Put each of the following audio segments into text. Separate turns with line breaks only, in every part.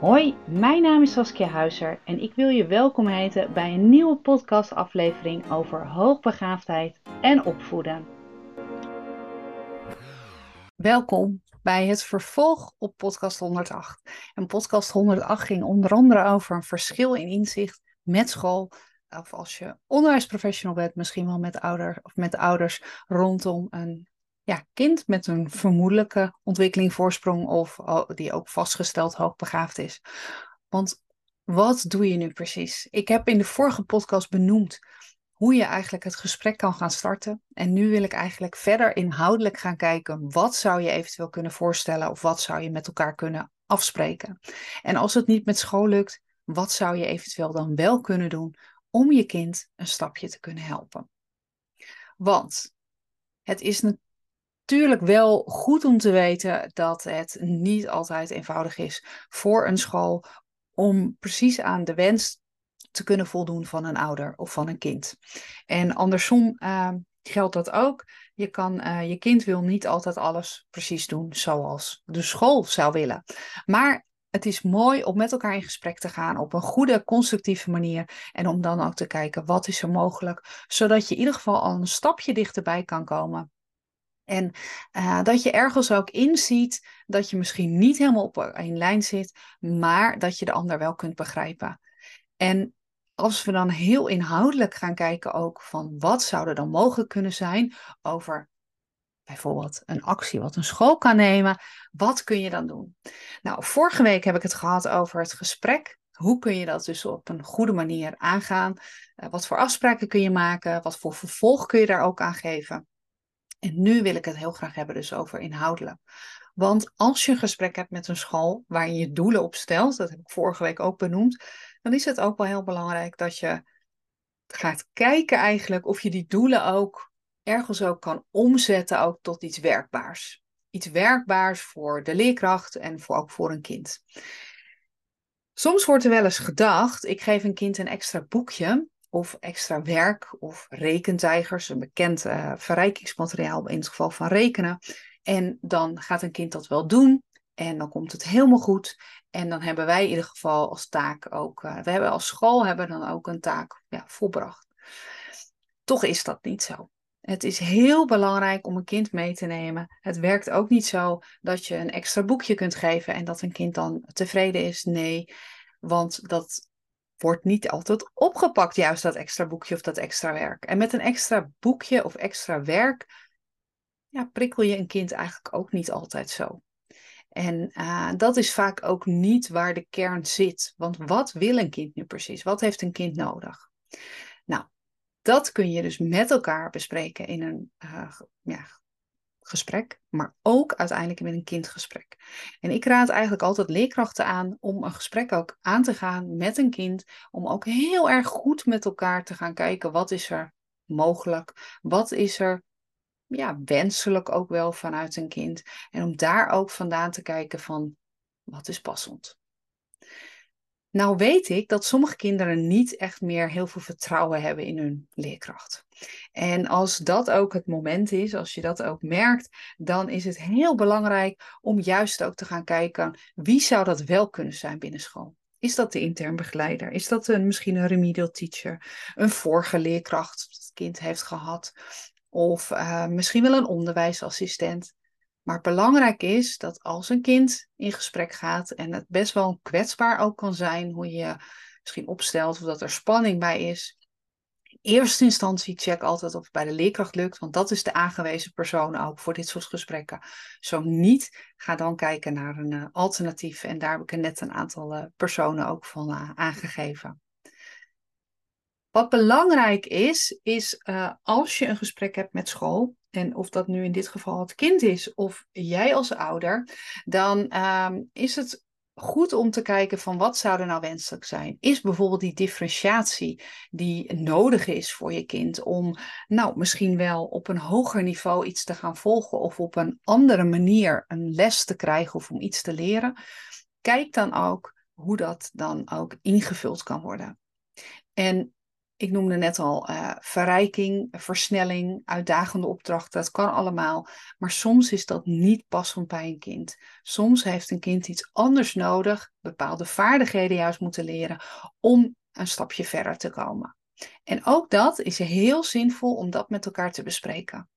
Hoi, mijn naam is Saskia Huizer en ik wil je welkom heten bij een nieuwe podcastaflevering over hoogbegaafdheid en opvoeden. Welkom bij het vervolg op podcast 108. En podcast 108 ging onder andere over een verschil in inzicht met school. Of als je onderwijsprofessional bent, misschien wel met, ouder, of met ouders rondom een ja, kind met een vermoedelijke ontwikkeling, voorsprong of die ook vastgesteld hoogbegaafd is. Want wat doe je nu precies? Ik heb in de vorige podcast benoemd hoe je eigenlijk het gesprek kan gaan starten. En nu wil ik eigenlijk verder inhoudelijk gaan kijken. Wat zou je eventueel kunnen voorstellen of wat zou je met elkaar kunnen afspreken? En als het niet met school lukt, wat zou je eventueel dan wel kunnen doen om je kind een stapje te kunnen helpen? Want het is natuurlijk wel goed om te weten dat het niet altijd eenvoudig is voor een school om precies aan de wens te kunnen voldoen van een ouder of van een kind. En andersom uh, geldt dat ook. Je, kan, uh, je kind wil niet altijd alles precies doen zoals de school zou willen. Maar het is mooi om met elkaar in gesprek te gaan op een goede, constructieve manier. En om dan ook te kijken wat is er mogelijk, zodat je in ieder geval al een stapje dichterbij kan komen. En uh, dat je ergens ook inziet dat je misschien niet helemaal op één lijn zit, maar dat je de ander wel kunt begrijpen. En als we dan heel inhoudelijk gaan kijken ook van wat zou er dan mogelijk kunnen zijn over bijvoorbeeld een actie wat een school kan nemen, wat kun je dan doen? Nou, vorige week heb ik het gehad over het gesprek. Hoe kun je dat dus op een goede manier aangaan? Uh, wat voor afspraken kun je maken? Wat voor vervolg kun je daar ook aan geven? En nu wil ik het heel graag hebben dus over inhoudelijk. Want als je een gesprek hebt met een school waar je doelen op stelt, dat heb ik vorige week ook benoemd, dan is het ook wel heel belangrijk dat je gaat kijken eigenlijk of je die doelen ook ergens ook kan omzetten ook tot iets werkbaars. Iets werkbaars voor de leerkracht en voor, ook voor een kind. Soms wordt er wel eens gedacht, ik geef een kind een extra boekje of extra werk of rekentijgers, een bekend uh, verrijkingsmateriaal in het geval van rekenen. En dan gaat een kind dat wel doen en dan komt het helemaal goed. En dan hebben wij in ieder geval als taak ook, uh, we hebben als school hebben dan ook een taak ja, volbracht. Toch is dat niet zo. Het is heel belangrijk om een kind mee te nemen. Het werkt ook niet zo dat je een extra boekje kunt geven en dat een kind dan tevreden is. Nee, want dat wordt niet altijd opgepakt, juist dat extra boekje of dat extra werk. En met een extra boekje of extra werk ja, prikkel je een kind eigenlijk ook niet altijd zo. En uh, dat is vaak ook niet waar de kern zit. Want wat wil een kind nu precies? Wat heeft een kind nodig? Nou, dat kun je dus met elkaar bespreken in een uh, ja, gesprek, maar ook uiteindelijk met een kindgesprek. En ik raad eigenlijk altijd leerkrachten aan om een gesprek ook aan te gaan met een kind, om ook heel erg goed met elkaar te gaan kijken wat is er mogelijk, wat is er ja, wenselijk ook wel vanuit een kind. En om daar ook vandaan te kijken van wat is passend. Nou weet ik dat sommige kinderen niet echt meer heel veel vertrouwen hebben in hun leerkracht. En als dat ook het moment is, als je dat ook merkt, dan is het heel belangrijk om juist ook te gaan kijken wie zou dat wel kunnen zijn binnen school. Is dat de intern begeleider? Is dat een, misschien een remedial teacher? Een vorige leerkracht dat het kind heeft gehad? Of uh, misschien wel een onderwijsassistent. Maar belangrijk is dat als een kind in gesprek gaat en het best wel kwetsbaar ook kan zijn, hoe je misschien opstelt of dat er spanning bij is. In eerste instantie check altijd of het bij de leerkracht lukt, want dat is de aangewezen persoon ook voor dit soort gesprekken. Zo niet, ga dan kijken naar een uh, alternatief en daar heb ik er net een aantal uh, personen ook van uh, aangegeven. Wat belangrijk is, is als je een gesprek hebt met school, en of dat nu in dit geval het kind is of jij als ouder, dan um, is het goed om te kijken van wat zou er nou wenselijk zijn. Is bijvoorbeeld die differentiatie die nodig is voor je kind om nou misschien wel op een hoger niveau iets te gaan volgen of op een andere manier een les te krijgen of om iets te leren. Kijk dan ook hoe dat dan ook ingevuld kan worden. En ik noemde net al uh, verrijking, versnelling, uitdagende opdrachten. Dat kan allemaal. Maar soms is dat niet passend bij een kind. Soms heeft een kind iets anders nodig, bepaalde vaardigheden juist moeten leren om een stapje verder te komen. En ook dat is heel zinvol om dat met elkaar te bespreken.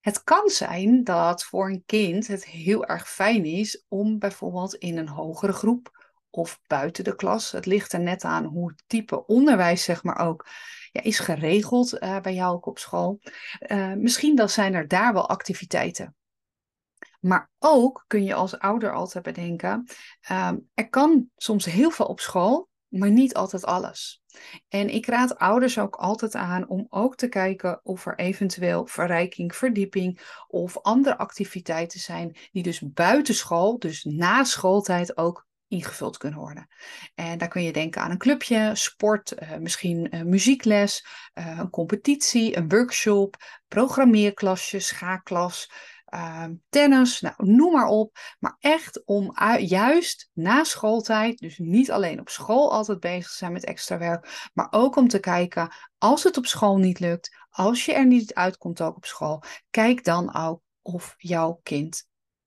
Het kan zijn dat voor een kind het heel erg fijn is om bijvoorbeeld in een hogere groep of buiten de klas. Het ligt er net aan hoe het type onderwijs zeg maar ook ja, is geregeld uh, bij jou ook op school. Uh, misschien dan zijn er daar wel activiteiten. Maar ook kun je als ouder altijd bedenken, um, er kan soms heel veel op school, maar niet altijd alles. En ik raad ouders ook altijd aan om ook te kijken of er eventueel verrijking, verdieping of andere activiteiten zijn die dus buiten school, dus na schooltijd ook ingevuld kunnen worden. En daar kun je denken aan een clubje, sport, uh, misschien uh, muziekles, uh, een competitie, een workshop, programmeerklasje, schaakklas, ehm, tennis, nou, noem maar op. Maar echt om juist na schooltijd, dus niet alleen op school altijd bezig zijn met extra werk, maar ook om te kijken als het op school niet lukt, als je er niet uitkomt ook op school, kijk dan ook of jouw kind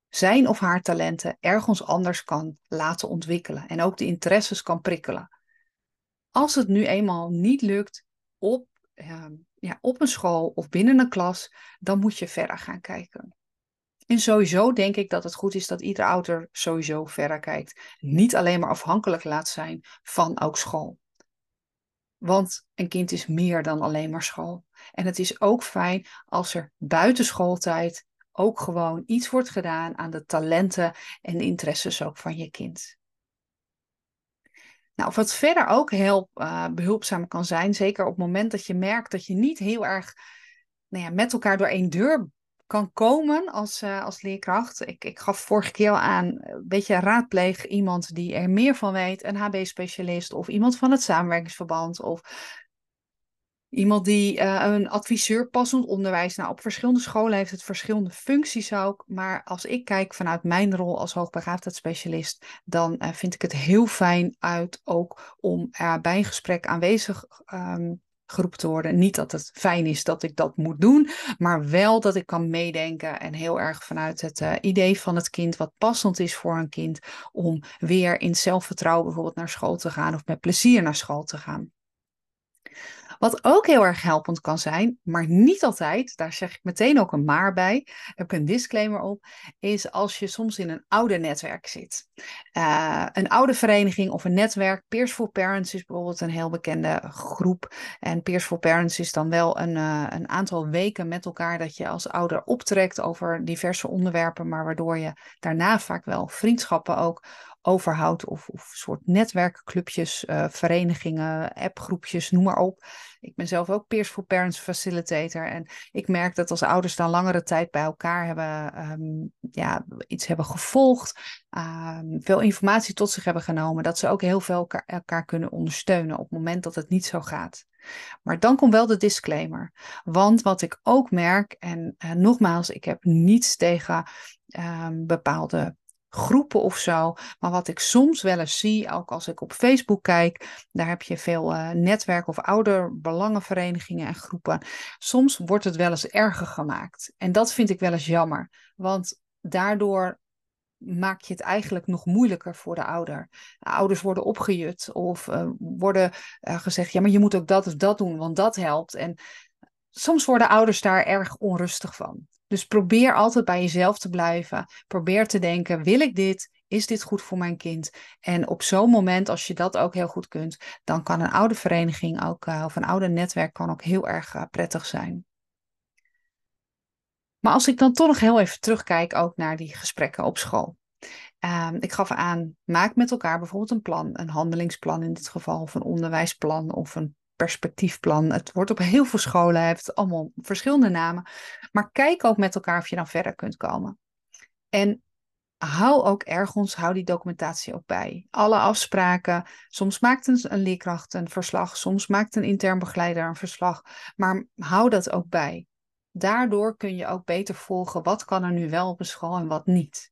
zijn of haar talenten ergens anders kan laten ontwikkelen en ook de interesses kan prikkelen. Als het nu eenmaal niet lukt op, ja, op een school of binnen een klas, dan moet je verder gaan kijken. En sowieso denk ik dat het goed is dat ieder ouder sowieso verder kijkt. Niet alleen maar afhankelijk laat zijn van ook school. Want een kind is meer dan alleen maar school. En het is ook fijn als er buiten schooltijd ook gewoon iets wordt gedaan aan de talenten en interesses ook van je kind. Nou, wat verder ook heel uh, behulpzaam kan zijn, zeker op het moment dat je merkt dat je niet heel erg nou ja, met elkaar door één deur kan komen als, uh, als leerkracht. Ik, ik gaf vorige keer al aan, een beetje raadpleeg iemand die er meer van weet, een HB-specialist of iemand van het samenwerkingsverband of Iemand die uh, een adviseur passend onderwijs. Nou, op verschillende scholen heeft het verschillende functies ook. Maar als ik kijk vanuit mijn rol als hoogbegaafdheidsspecialist, dan uh, vind ik het heel fijn uit ook om uh, bij een gesprek aanwezig um, geroepen te worden. Niet dat het fijn is dat ik dat moet doen, maar wel dat ik kan meedenken en heel erg vanuit het idee van het kind, wat passend is voor een kind, om weer in zelfvertrouwen bijvoorbeeld naar school te gaan of met plezier naar school te gaan. Wat ook heel erg helpend kan zijn, maar niet altijd, daar zeg ik meteen ook een maar bij, heb ik een disclaimer op, is als je soms in een oude netwerk zit. Uh, een oude vereniging of een netwerk, Peers for Parents is bijvoorbeeld een heel bekende groep. En Peers for Parents is dan wel een, uh, een aantal weken met elkaar dat je als ouder optrekt over diverse onderwerpen, maar waardoor je daarna vaak wel vriendschappen ook overhoudt of, of soort netwerkclubjes, uh, verenigingen, appgroepjes, noem maar op. Ik ben zelf ook Peers for Parents facilitator en ik merk dat als ouders dan langere tijd bij elkaar hebben, um, ja, iets hebben gevolgd, um, veel informatie tot zich hebben genomen, dat ze ook heel veel elkaar, elkaar kunnen ondersteunen op het moment dat het niet zo gaat. Maar dan komt wel de disclaimer. Want wat ik ook merk, en uh, nogmaals, ik heb niets tegen um, bepaalde groepen of zo. Maar wat ik soms wel eens zie, ook als ik op Facebook kijk, daar heb je veel uh, netwerk of ouderbelangenverenigingen en groepen. Soms wordt het wel eens erger gemaakt. En dat vind ik wel eens jammer. Want daardoor maak je het eigenlijk nog moeilijker voor de ouder. De ouders worden opgejut of uh, worden uh, gezegd, ja, maar je moet ook dat of dat doen, want dat helpt. En soms worden ouders daar erg onrustig van. Dus probeer altijd bij jezelf te blijven. Probeer te denken: wil ik dit? Is dit goed voor mijn kind? En op zo'n moment, als je dat ook heel goed kunt, dan kan een oude vereniging ook, uh, of een oude netwerk kan ook heel erg uh, prettig zijn. Maar als ik dan toch nog heel even terugkijk ook naar die gesprekken op school. Uh, ik gaf aan, maak met elkaar bijvoorbeeld een plan, een handelingsplan in dit geval, of een onderwijsplan of een perspectiefplan. Het wordt op heel veel scholen, heeft allemaal verschillende namen. Maar kijk ook met elkaar of je dan verder kunt komen. En hou ook ergens, hou die documentatie ook bij. Alle afspraken. Soms maakt een, een leerkracht een verslag, soms maakt een intern begeleider een verslag. Maar hou dat ook bij. Daardoor kun je ook beter volgen wat kan er nu wel op de school en wat niet.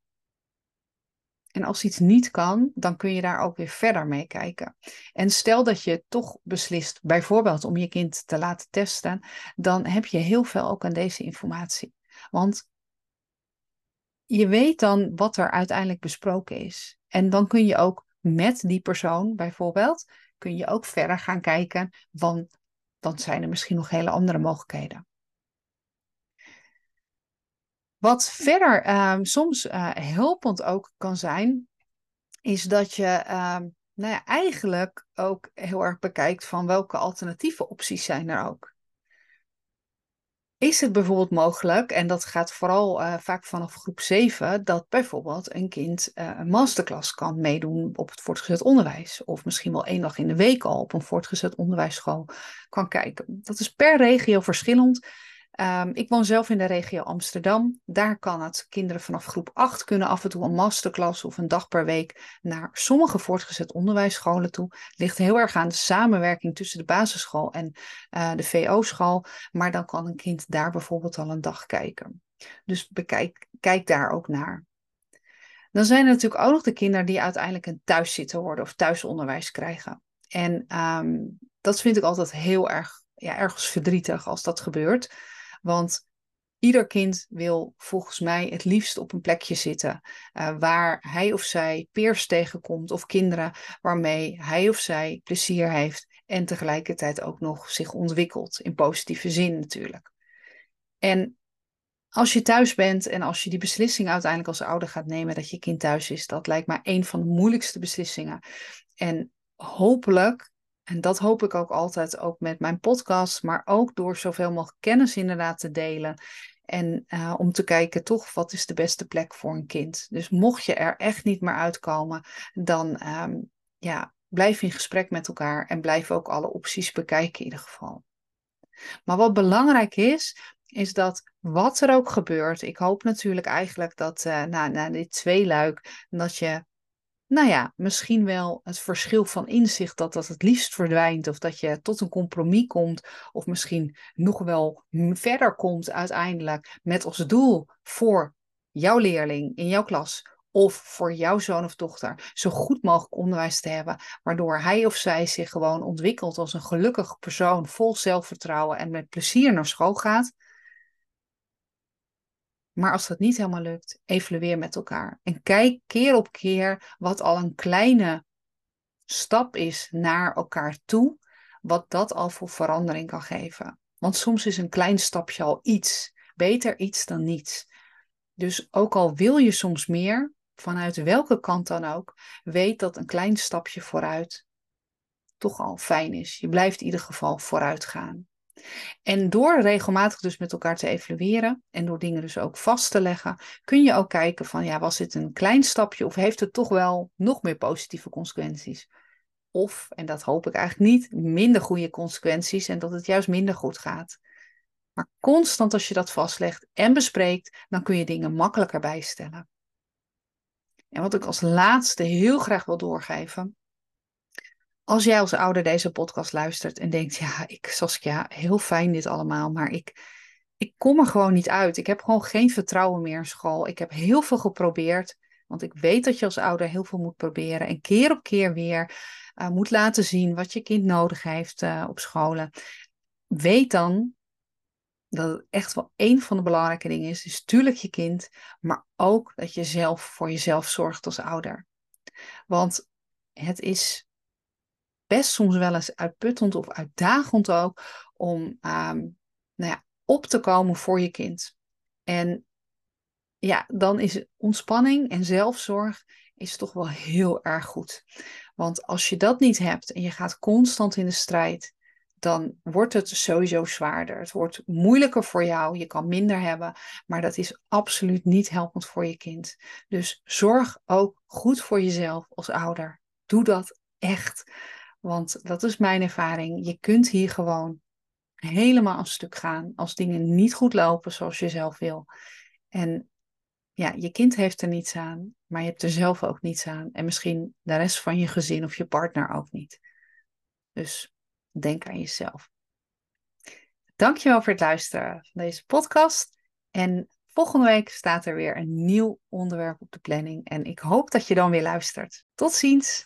En als iets niet kan, dan kun je daar ook weer verder mee kijken. En stel dat je toch beslist, bijvoorbeeld om je kind te laten testen, dan heb je heel veel ook aan deze informatie. Want je weet dan wat er uiteindelijk besproken is. En dan kun je ook met die persoon bijvoorbeeld, kun je ook verder gaan kijken, want dan zijn er misschien nog hele andere mogelijkheden. Wat verder ehm, soms uh, helpend ook kan zijn, is dat je ehm, nou ja, eigenlijk ook heel erg bekijkt van welke alternatieve opties zijn er ook. Is het bijvoorbeeld mogelijk, en dat gaat vooral uh, vaak vanaf groep 7, dat bijvoorbeeld een kind uh, een masterclass kan meedoen op het voortgezet onderwijs. Of misschien wel één dag in de week al op een voortgezet onderwijsschool kan kijken. Dat is per regio verschillend. Um, ik woon zelf in de regio Amsterdam. Daar kan het. Kinderen vanaf groep 8 kunnen af en toe een masterclass of een dag per week naar sommige voortgezet onderwijsscholen toe. Ligt heel erg aan de samenwerking tussen de basisschool en uh, de VO-school. Maar dan kan een kind daar bijvoorbeeld al een dag kijken. Dus bekijk, kijk daar ook naar. Dan zijn er natuurlijk ook nog de kinderen die uiteindelijk een thuiszitter worden of thuisonderwijs krijgen. En um, dat vind ik altijd heel erg, ja, ergens verdrietig als dat gebeurt. Want ieder kind wil volgens mij het liefst op een plekje zitten uh, waar hij of zij peers tegenkomt of kinderen waarmee hij of zij plezier heeft en tegelijkertijd ook nog zich ontwikkelt in positieve zin natuurlijk. En als je thuis bent en als je die beslissing uiteindelijk als ouder gaat nemen dat je kind thuis is, dat lijkt mij een van de moeilijkste beslissingen. En hopelijk en dat hoop ik ook altijd, ook met mijn podcast, maar ook door zoveel mogelijk kennis inderdaad te delen. En uh, om te kijken toch wat is de beste plek voor een kind. Dus mocht je er echt niet meer uitkomen, dan um, ja, blijf in gesprek met elkaar en blijf ook alle opties bekijken in ieder geval. Maar wat belangrijk is, is dat wat er ook gebeurt, ik hoop natuurlijk eigenlijk dat na, na dit tweeluik, dat je nou ja, misschien wel het verschil van inzicht dat dat het liefst verdwijnt of dat je tot een compromis komt of misschien nog wel verder komt uiteindelijk met als doel voor jouw leerling in jouw klas of voor jouw zoon of dochter zo goed mogelijk onderwijs te hebben, waardoor hij of zij zich gewoon ontwikkelt als een gelukkig persoon vol zelfvertrouwen en met plezier naar school gaat. Maar als dat niet helemaal lukt, evalueer met elkaar. En kijk keer op keer wat al een kleine stap is naar elkaar toe, wat dat al voor verandering kan geven. Want soms is een klein stapje al iets. Beter iets dan niets. Dus ook al wil je soms meer, vanuit welke kant dan ook, weet dat een klein stapje vooruit toch al fijn is. Je blijft in ieder geval vooruit gaan. En door regelmatig dus met elkaar te evalueren en door dingen dus ook vast te leggen, kun je ook kijken van ja, was dit een klein stapje of heeft het toch wel nog meer positieve consequenties? Of, en dat hoop ik eigenlijk niet, minder goede consequenties en dat het juist minder goed gaat. Maar constant als je dat vastlegt en bespreekt, dan kun je dingen makkelijker bijstellen. En wat ik als laatste heel graag wil doorgeven, als jij als ouder deze podcast luistert en denkt, ja, ik, Saskia, heel fijn dit allemaal, maar ik, ik kom er gewoon niet uit. Ik heb gewoon geen vertrouwen meer in school. Ik heb heel veel geprobeerd, want ik weet dat je als ouder heel veel moet proberen en keer op keer weer uh, moet laten zien wat je kind nodig heeft uh, op scholen. Weet dan dat het echt wel een van de belangrijke dingen is. Dus tuurlijk je kind, maar ook dat je zelf voor jezelf zorgt als ouder. Want het is best soms wel eens uitputtend of uitdagend ook om um, nou ja, op te komen voor je kind. En ja, dan is ontspanning en zelfzorg is toch wel heel erg goed. Want als je dat niet hebt en je gaat constant in de strijd, dan wordt het sowieso zwaarder. Het wordt moeilijker voor jou. Je kan minder hebben, maar dat is absoluut niet helpend voor je kind. Dus zorg ook goed voor jezelf als ouder. Doe dat echt. Want dat is mijn ervaring. Je kunt hier gewoon helemaal een stuk gaan als dingen niet goed lopen zoals je zelf wil. En ja, je kind heeft er niets aan, maar je hebt er zelf ook niets aan. En misschien de rest van je gezin of je partner ook niet. Dus denk aan jezelf. Dankjewel voor het luisteren van deze podcast. En Volgende week staat er weer een nieuw onderwerp op de planning en ik hoop dat je dan weer luistert. Tot ziens!